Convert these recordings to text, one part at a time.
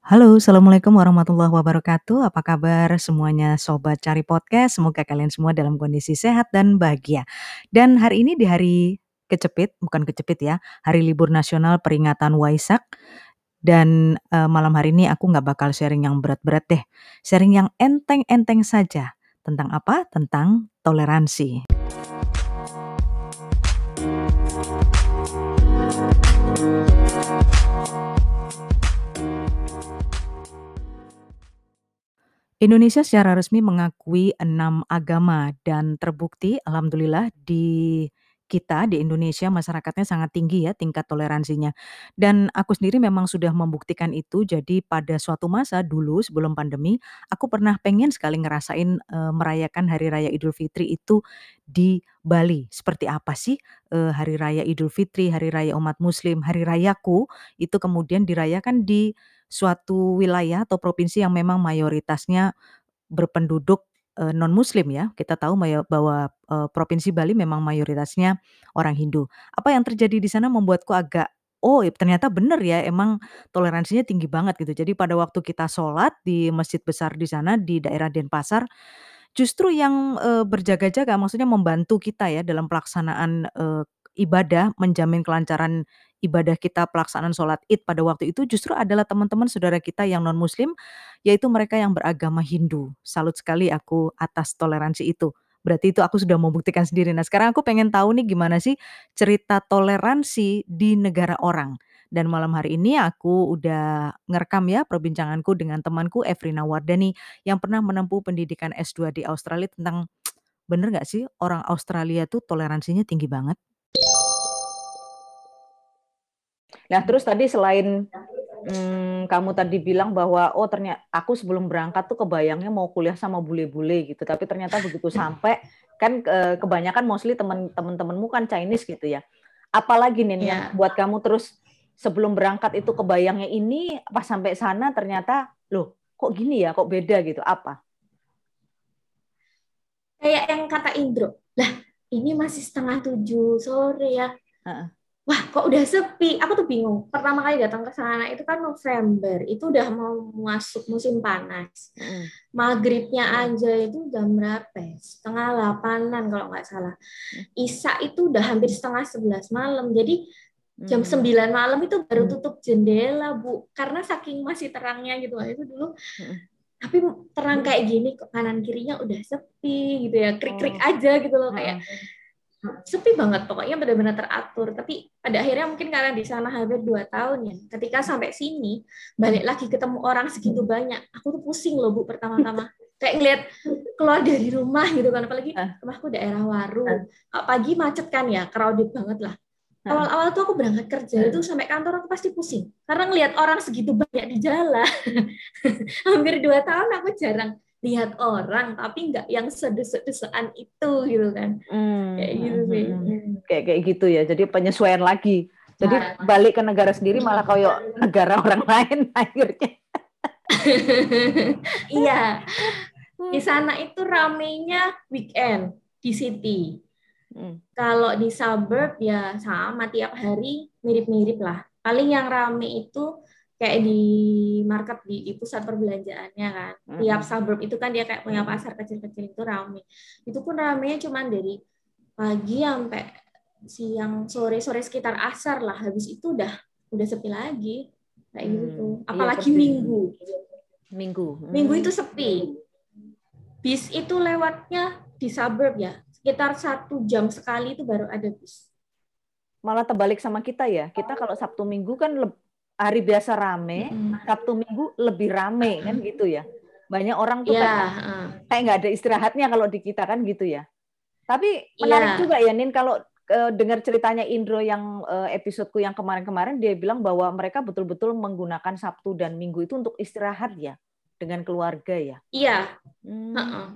Halo, Assalamualaikum warahmatullahi wabarakatuh. Apa kabar semuanya Sobat Cari Podcast? Semoga kalian semua dalam kondisi sehat dan bahagia. Dan hari ini di hari kecepit, bukan kecepit ya, hari libur nasional peringatan Waisak. Dan uh, malam hari ini aku nggak bakal sharing yang berat-berat deh. Sharing yang enteng-enteng saja. Tentang apa? Tentang toleransi. Indonesia secara resmi mengakui enam agama dan terbukti alhamdulillah di kita di Indonesia masyarakatnya sangat tinggi ya tingkat toleransinya. Dan aku sendiri memang sudah membuktikan itu. Jadi pada suatu masa dulu sebelum pandemi, aku pernah pengen sekali ngerasain e, merayakan hari raya Idul Fitri itu di Bali. Seperti apa sih e, hari raya Idul Fitri, hari raya umat muslim, hari rayaku itu kemudian dirayakan di suatu wilayah atau provinsi yang memang mayoritasnya berpenduduk, eee, non-muslim ya. Kita tahu bahwa, eee, provinsi Bali memang mayoritasnya orang Hindu. Apa yang terjadi di sana membuatku agak, "Oh, ternyata benar ya, emang toleransinya tinggi banget," gitu. Jadi pada waktu kita sholat di masjid besar di sana, di daerah Denpasar, justru yang, eee, berjaga-jaga, maksudnya membantu kita ya dalam pelaksanaan, eee, ibadah, menjamin kelancaran ibadah kita pelaksanaan sholat Id pada waktu itu justru adalah teman-teman saudara kita yang non-muslim, yaitu mereka yang beragama Hindu. Salut sekali aku atas toleransi itu. Berarti itu aku sudah membuktikan sendiri. Nah, sekarang aku pengen tahu nih gimana sih cerita toleransi di negara orang. Dan malam hari ini aku udah ngerekam ya perbincanganku dengan temanku Evrina Wardani yang pernah menempuh pendidikan S2 di Australia tentang bener nggak sih orang Australia tuh toleransinya tinggi banget? Nah, terus tadi selain hmm, kamu tadi bilang bahwa oh ternyata aku sebelum berangkat tuh kebayangnya mau kuliah sama bule-bule gitu, tapi ternyata begitu sampai kan kebanyakan mostly teman-temanmu kan Chinese gitu ya. Apalagi nih yeah. yang buat kamu terus sebelum berangkat itu kebayangnya ini pas sampai sana ternyata loh kok gini ya, kok beda gitu, apa? Kayak yang kata Indro, lah ini masih setengah tujuh sore ya. Uh -uh wah kok udah sepi? Aku tuh bingung. Pertama kali datang ke sana itu kan November. Itu udah mau masuk musim panas. Mm. maghribnya aja itu jam berapa ya? setengah delapanan kalau nggak salah. Isa itu udah hampir setengah sebelas malam. Jadi jam sembilan malam itu baru tutup jendela bu. Karena saking masih terangnya gitu. Itu dulu tapi terang kayak gini kanan kirinya udah sepi gitu ya. Krik krik oh. aja gitu loh kayak sepi banget. Pokoknya benar-benar teratur. Tapi pada akhirnya mungkin karena di sana hampir dua tahun ya ketika sampai sini balik lagi ketemu orang segitu banyak. Aku tuh pusing loh bu pertama-tama. Kayak ngeliat keluar dari rumah gitu kan. Apalagi rumahku daerah Waru. Pagi macet kan ya crowded banget lah. Awal-awal tuh aku berangkat kerja itu sampai kantor aku pasti pusing. Karena ngelihat orang segitu banyak di jalan. Hampir dua tahun aku jarang lihat orang tapi nggak yang sedesek-desekan itu gitu kan. Hmm, kayak gitu sih. hmm, hmm. kayak kayak gitu ya. Jadi penyesuaian lagi. Jadi nah. balik ke negara sendiri malah kayak negara orang lain akhirnya. Iya. Di sana itu ramenya weekend di city. Hmm. kalau di suburb ya sama tiap hari mirip-mirip lah. Paling yang rame itu kayak di market di, di pusat perbelanjaannya kan. Hmm. tiap suburb itu kan dia kayak punya pasar kecil-kecil itu ramai itu pun ramenya cuma dari pagi sampai siang sore sore sekitar asar lah habis itu udah udah sepi lagi kayak hmm. gitu apalagi iya, minggu minggu hmm. minggu itu sepi bis itu lewatnya di suburb ya sekitar satu jam sekali itu baru ada bis malah terbalik sama kita ya kita kalau sabtu minggu kan hari biasa rame, hmm. Sabtu Minggu lebih rame kan gitu ya. Banyak orang tuh kan kayak nggak ada istirahatnya kalau di kita kan gitu ya. Tapi menarik yeah. juga ya Nin kalau uh, dengar ceritanya Indro yang uh, episodeku yang kemarin-kemarin dia bilang bahwa mereka betul-betul menggunakan Sabtu dan Minggu itu untuk istirahat ya dengan keluarga ya. Iya. Hmm. Uh -uh.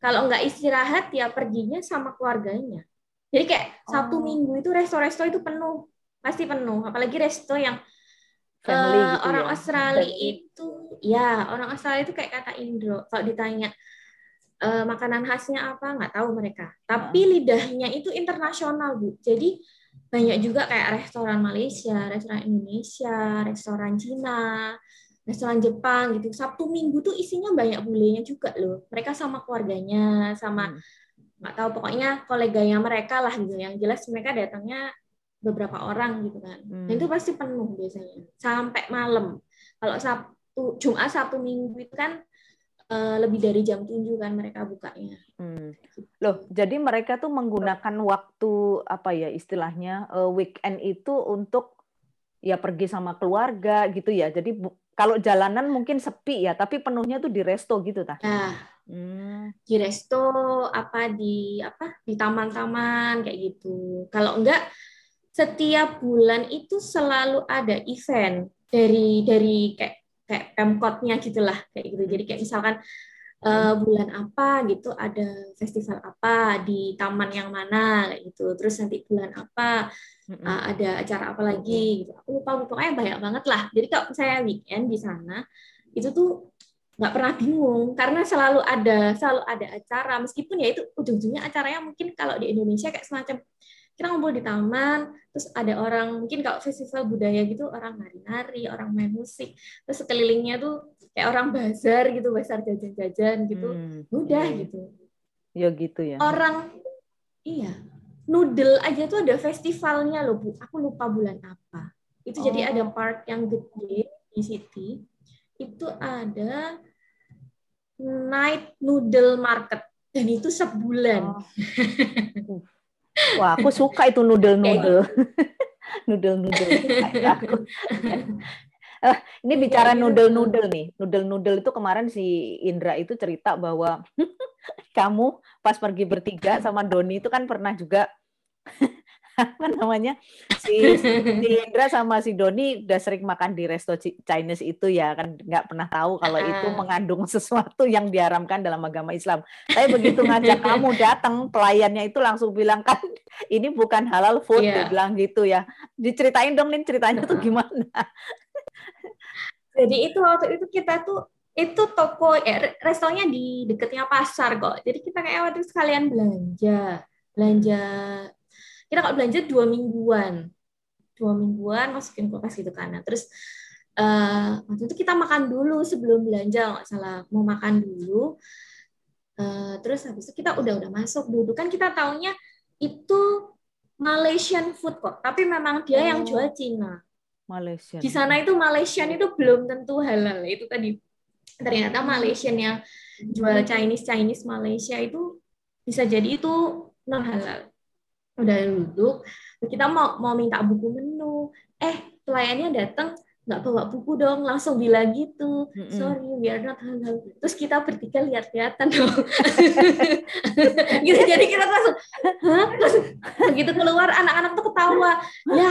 Kalau nggak istirahat ya perginya sama keluarganya. Jadi kayak Sabtu oh. Minggu itu resto-resto itu penuh, pasti penuh. Apalagi resto yang Family uh, gitu orang ya. Australia itu ya orang Australia itu kayak kata Indro kalau ditanya uh, makanan khasnya apa nggak tahu mereka tapi uh. lidahnya itu internasional bu jadi banyak juga kayak restoran Malaysia restoran Indonesia restoran Cina restoran Jepang gitu. Sabtu Minggu tuh isinya banyak bulenya juga loh. Mereka sama keluarganya, sama hmm. nggak tahu pokoknya koleganya mereka lah gitu. Yang jelas mereka datangnya beberapa orang gitu kan. Hmm. Dan itu pasti penuh biasanya sampai malam. Kalau Sabtu Jumat Sabtu Minggu itu kan uh, lebih dari jam 7 kan mereka bukanya. Hmm. Loh, jadi mereka tuh menggunakan waktu apa ya istilahnya uh, weekend itu untuk ya pergi sama keluarga gitu ya. Jadi kalau jalanan mungkin sepi ya, tapi penuhnya tuh di resto gitu tah. Nah, hmm. di resto apa di apa di taman-taman kayak gitu. Kalau enggak setiap bulan itu selalu ada event dari dari kayak kayak pemkotnya gitulah kayak gitu. Jadi kayak misalkan uh, bulan apa gitu ada festival apa di taman yang mana kayak gitu. Terus nanti bulan apa uh, ada acara apa lagi gitu. Aku lupa pokoknya banyak banget lah. Jadi kalau saya weekend di sana itu tuh nggak pernah bingung karena selalu ada selalu ada acara meskipun ya itu ujung-ujungnya acaranya mungkin kalau di Indonesia kayak semacam kita ngumpul di taman terus ada orang mungkin kalau festival budaya gitu orang nari-nari orang main musik. Terus sekelilingnya tuh kayak orang bazar gitu bazar jajan-jajan gitu. Hmm. udah hmm. gitu. Ya gitu ya. Orang iya. Noodle aja tuh ada festivalnya loh bu. Aku lupa bulan apa. Itu oh. jadi ada park yang gede di city. Itu ada night noodle market. Dan itu sebulan. Oh. Wah, aku suka itu noodle-noodle. Noodle-noodle. aku. Uh, ini iya, bicara iya. noodle-noodle nih. Noodle-noodle itu kemarin si Indra itu cerita bahwa kamu pas pergi bertiga sama Doni itu kan pernah juga apa namanya si, si Indra sama si Doni udah sering makan di resto Chinese itu ya kan nggak pernah tahu kalau itu mengandung sesuatu yang diharamkan dalam agama Islam. Tapi begitu ngajak kamu datang pelayannya itu langsung bilang kan ini bukan halal food yeah. bilang gitu ya. Diceritain dong nih ceritanya tuh gimana? Jadi itu waktu itu kita tuh itu toko eh, restonya di dekatnya pasar kok. Jadi kita kayak waktu sekalian belanja belanja kita kalau belanja dua mingguan. Dua mingguan masukin kulkas gitu kan. Nah, terus uh, waktu itu kita makan dulu sebelum belanja nggak salah. Mau makan dulu uh, terus habis itu kita udah udah masuk dulu kan kita taunya itu Malaysian food kok tapi memang dia oh. yang jual Cina. Malaysia di sana itu Malaysian itu belum tentu halal. Itu tadi ternyata Malaysian yang jual Chinese Chinese Malaysia itu bisa jadi itu non halal udah duduk kita mau mau minta buku menu. Eh pelayannya datang nggak bawa buku dong langsung bilang gitu. Sorry we are not halal terus kita bertiga lihat-lihatan dong. Gitu jadi kita langsung Hah? terus begitu keluar anak-anak tuh ketawa. Ya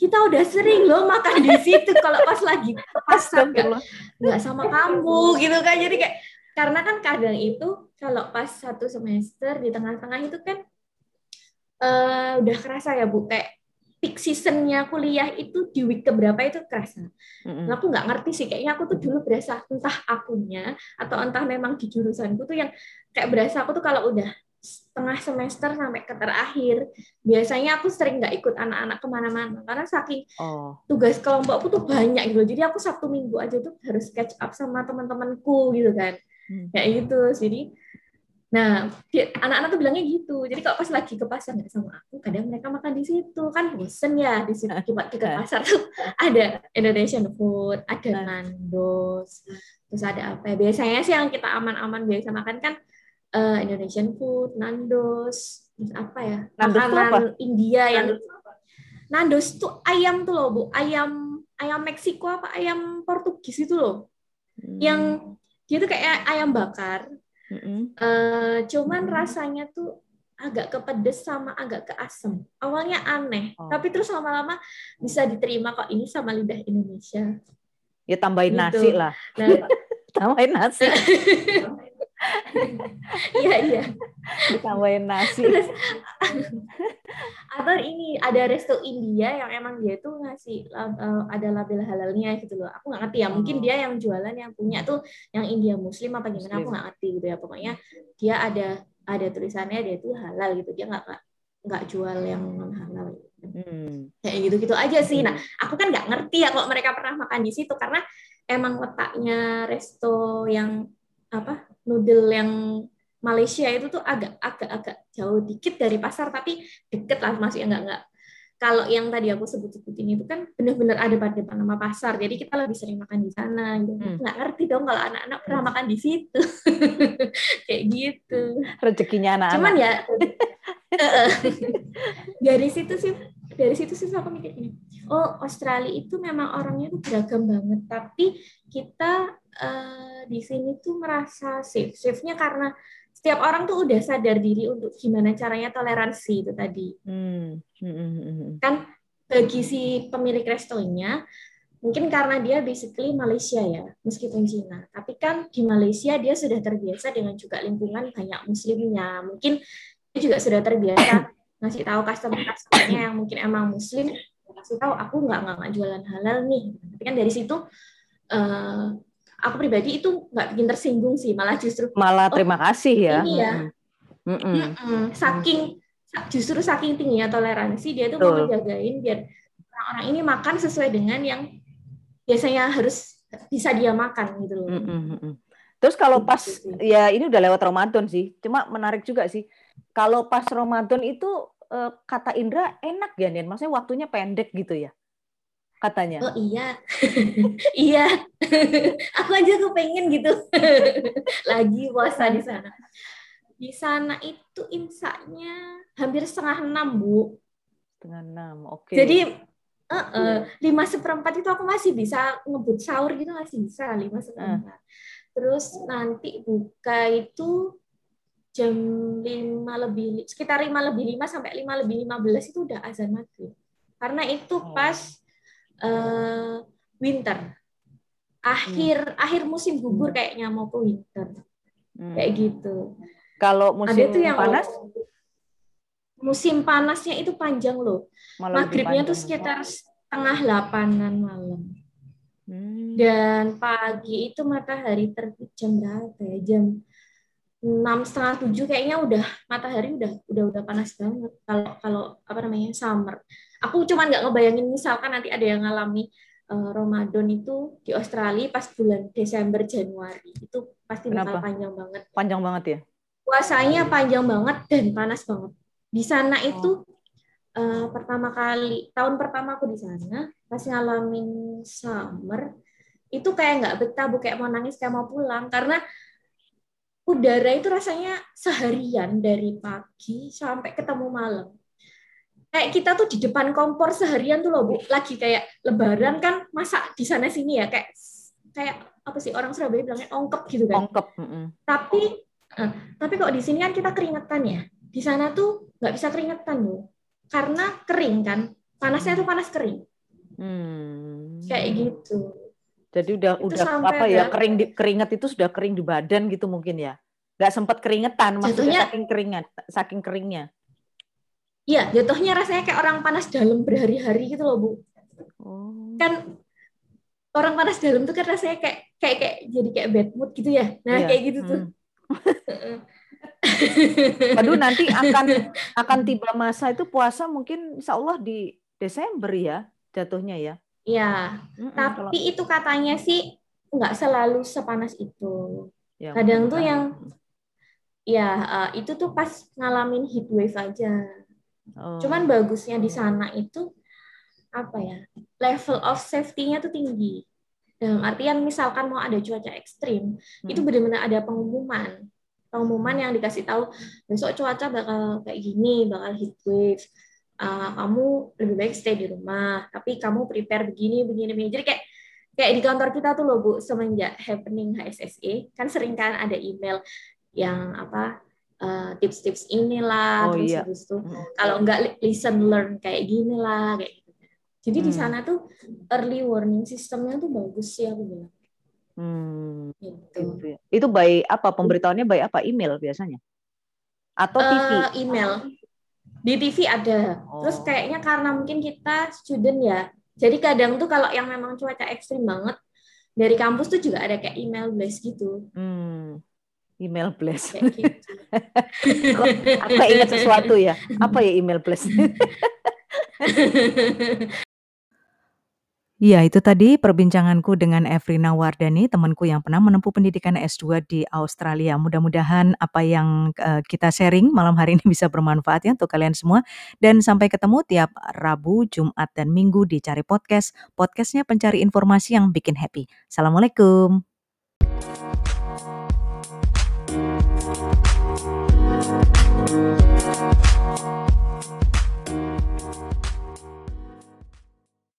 kita udah sering loh makan di situ kalau pas lagi pasar nggak sama kamu gitu kan. Jadi kayak karena kan kadang itu kalau pas satu semester di tengah-tengah itu kan uh, udah kerasa ya Bu kayak peak seasonnya kuliah itu di week keberapa itu kerasa. Mm-hmm. Nah, aku nggak ngerti sih, kayaknya aku tuh dulu berasa entah akunya atau entah memang di jurusanku tuh yang kayak berasa aku tuh kalau udah setengah semester sampai ke terakhir biasanya aku sering nggak ikut anak-anak ke mana-mana karena saking oh. tugas kelompokku tuh banyak gitu jadi aku sabtu minggu aja tuh harus catch up sama teman-temanku gitu kan hmm. kayak gitu jadi Nah, anak-anak tuh bilangnya gitu. Jadi kalau pas lagi ke pasar nggak sama aku, kadang mereka makan di situ kan bosen ya di situ cuma ke pasar tuh ada Indonesian food, ada Nandos, terus ada apa ya? Biasanya sih yang kita aman-aman biasa makan kan uh, Indonesian food, Nandos, terus apa ya? Nandos Makanan apa? India yang Nandos tuh ayam tuh loh, Bu. Ayam ayam Meksiko apa ayam Portugis itu loh. Hmm. Yang dia tuh kayak ayam bakar, Mm-hmm. Uh, cuman rasanya tuh agak kepedes sama agak ke asam. Awalnya aneh, oh. tapi terus lama-lama bisa diterima kok ini sama lidah Indonesia. Ya tambahin gitu. nasi lah. Nah, tambahin nasi. Iya iya. Ditambahin nasi. atau ini ada resto India yang emang dia tuh ngasih uh, ada label halalnya gitu loh. Aku nggak ngerti ya. Mungkin oh. dia yang jualan yang punya tuh yang India Muslim apa gimana? Muslim. Aku nggak ngerti gitu ya. Pokoknya dia ada ada tulisannya dia tuh halal gitu. Dia nggak nggak jual yang non halal. Hmm. Kayak gitu-gitu aja sih. Nah, aku kan nggak ngerti ya kalau mereka pernah makan di situ karena emang letaknya resto yang apa noodle yang Malaysia itu tuh agak agak agak jauh dikit dari pasar tapi deket lah masih nggak nggak kalau yang tadi aku sebut-sebutin itu kan benar-benar ada pada depan nama pasar jadi kita lebih sering makan di sana. Gitu. hmm. nggak ngerti dong kalau anak-anak pernah makan di situ. Kayak gitu. Rezekinya anak-anak. Cuman ya dari situ sih dari situ sih aku mikirnya oh Australia itu memang orangnya tuh beragam banget tapi kita uh, di sini tuh merasa safe safe-nya karena setiap orang tuh udah sadar diri untuk gimana caranya toleransi itu tadi. Hmm. Hmm. hmm. Kan bagi si pemilik restonya mungkin karena dia basically Malaysia ya, meskipun Cina. Tapi kan di Malaysia dia sudah terbiasa dengan juga lingkungan banyak muslimnya. Mungkin juga sudah terbiasa ngasih tahu customer-customernya yang mungkin emang muslim kasih tahu aku nggak nggak jualan halal nih. Tapi kan dari situ uh, aku pribadi itu nggak bikin tersinggung sih malah justru malah oh, terima kasih ya ini ya mm -mm. Mm -mm. saking justru saking tingginya toleransi dia tuh mau jagain biar orang-orang ini makan sesuai dengan yang biasanya harus bisa dia makan gitu loh. Mm -mm. Terus kalau gitu pas ya ini udah lewat Ramadan sih, cuma menarik juga sih. Kalau pas Ramadan itu eh, kata Indra enak ya, Nen? Maksudnya waktunya pendek gitu ya? katanya. Oh iya, iya. aku aja kepengen gitu. Lagi puasa di sana. Di sana itu imsaknya hampir setengah enam bu. Setengah enam, oke. Okay. Jadi uh, uh, lima seperempat itu aku masih bisa ngebut sahur gitu masih bisa lima seperempat. Uh. Terus nanti buka itu jam lima lebih sekitar lima lebih lima sampai lima lebih lima belas itu udah azan maghrib. Karena itu oh. pas uh, winter. Akhir hmm. akhir musim gugur kayaknya mau ke winter. Hmm. Kayak gitu. Kalau musim Ada tuh yang panas? Musim panasnya itu panjang loh. Malah Maghribnya tuh sekitar setengah delapanan malam. Hmm. Dan pagi itu matahari terbit jam berapa ya? Jam enam setengah tujuh kayaknya udah matahari udah udah udah panas banget. Kalau kalau apa namanya summer. Aku cuma nggak ngebayangin misalkan nanti ada yang ngalami uh, Ramadan itu di Australia pas bulan Desember Januari itu pasti bakal Kenapa? panjang banget. Panjang banget ya? Puasanya panjang banget dan panas banget. Di sana oh. itu uh, pertama kali tahun pertama aku di sana pas ngalamin summer itu kayak nggak betah bu. Kayak mau nangis kayak mau pulang. Karena udara itu rasanya seharian dari pagi sampai ketemu malam. Kayak kita tuh di depan kompor seharian tuh loh bu. Lagi kayak lebaran kan masak di sana sini ya? Kayak kayak apa sih orang Surabaya bilangnya ongkep gitu kan? Ongkep mm -hmm. tapi uh, tapi kok di sini kan kita keringetan ya? Di sana tuh nggak bisa keringetan loh karena kering kan? Panasnya tuh panas kering. Hmm. kayak gitu jadi udah itu udah apa ya kering di, keringet itu sudah kering di badan gitu mungkin ya nggak sempat keringetan maksudnya Jatuhnya, saking keringat saking keringnya Iya, jatuhnya rasanya kayak orang panas dalam berhari-hari gitu loh, Bu. Oh. Kan orang panas dalam tuh kan rasanya kayak kayak kayak jadi kayak bad mood gitu ya. Nah, iya. kayak gitu tuh. Hmm. Aduh, nanti akan akan tiba masa itu puasa mungkin insya Allah di Desember ya jatuhnya ya. Iya, mm -mm, tapi kalau... itu katanya sih nggak selalu sepanas itu. Ya, Kadang tuh yang ya uh, itu tuh pas ngalamin heat wave aja. Oh. Cuman bagusnya di sana itu apa ya level of safety-nya tuh tinggi. Dalam artian misalkan mau ada cuaca ekstrim, hmm. itu benar-benar ada pengumuman. Pengumuman yang dikasih tahu besok cuaca bakal kayak gini, bakal heat wave. Uh, kamu lebih baik stay di rumah, tapi kamu prepare begini, begini, begini. Jadi kayak kayak di kantor kita tuh loh Bu, semenjak happening HSSE, kan sering kan ada email yang apa eh, tips-tips inilah oh, terus iya. itu hmm. kalau enggak listen learn kayak gini lah kayak gitu. Jadi hmm. di sana tuh early warning sistemnya tuh bagus sih aku bilang. Hmm. Gitu. gitu ya. Itu by apa pemberitahuannya by apa email biasanya? Atau TV? Uh, eh, email. Di TV ada. Oh. Terus kayaknya karena mungkin kita student ya. Jadi kadang tuh kalau yang memang cuaca ekstrim banget dari kampus tuh juga ada kayak email blast gitu. Hmm email blast. Gitu. Aku ingat sesuatu ya. Apa ya email blast? Iya, itu tadi perbincanganku dengan Efrina Wardani, temanku yang pernah menempuh pendidikan S2 di Australia. Mudah-mudahan apa yang, eee, kita sharing malam hari ini bisa bermanfaat ya untuk kalian semua, dan sampai ketemu tiap Rabu, Jumat, dan Minggu di Cari Podcast, podcast-nya pencari informasi yang bikin happy. Assalamualaikum.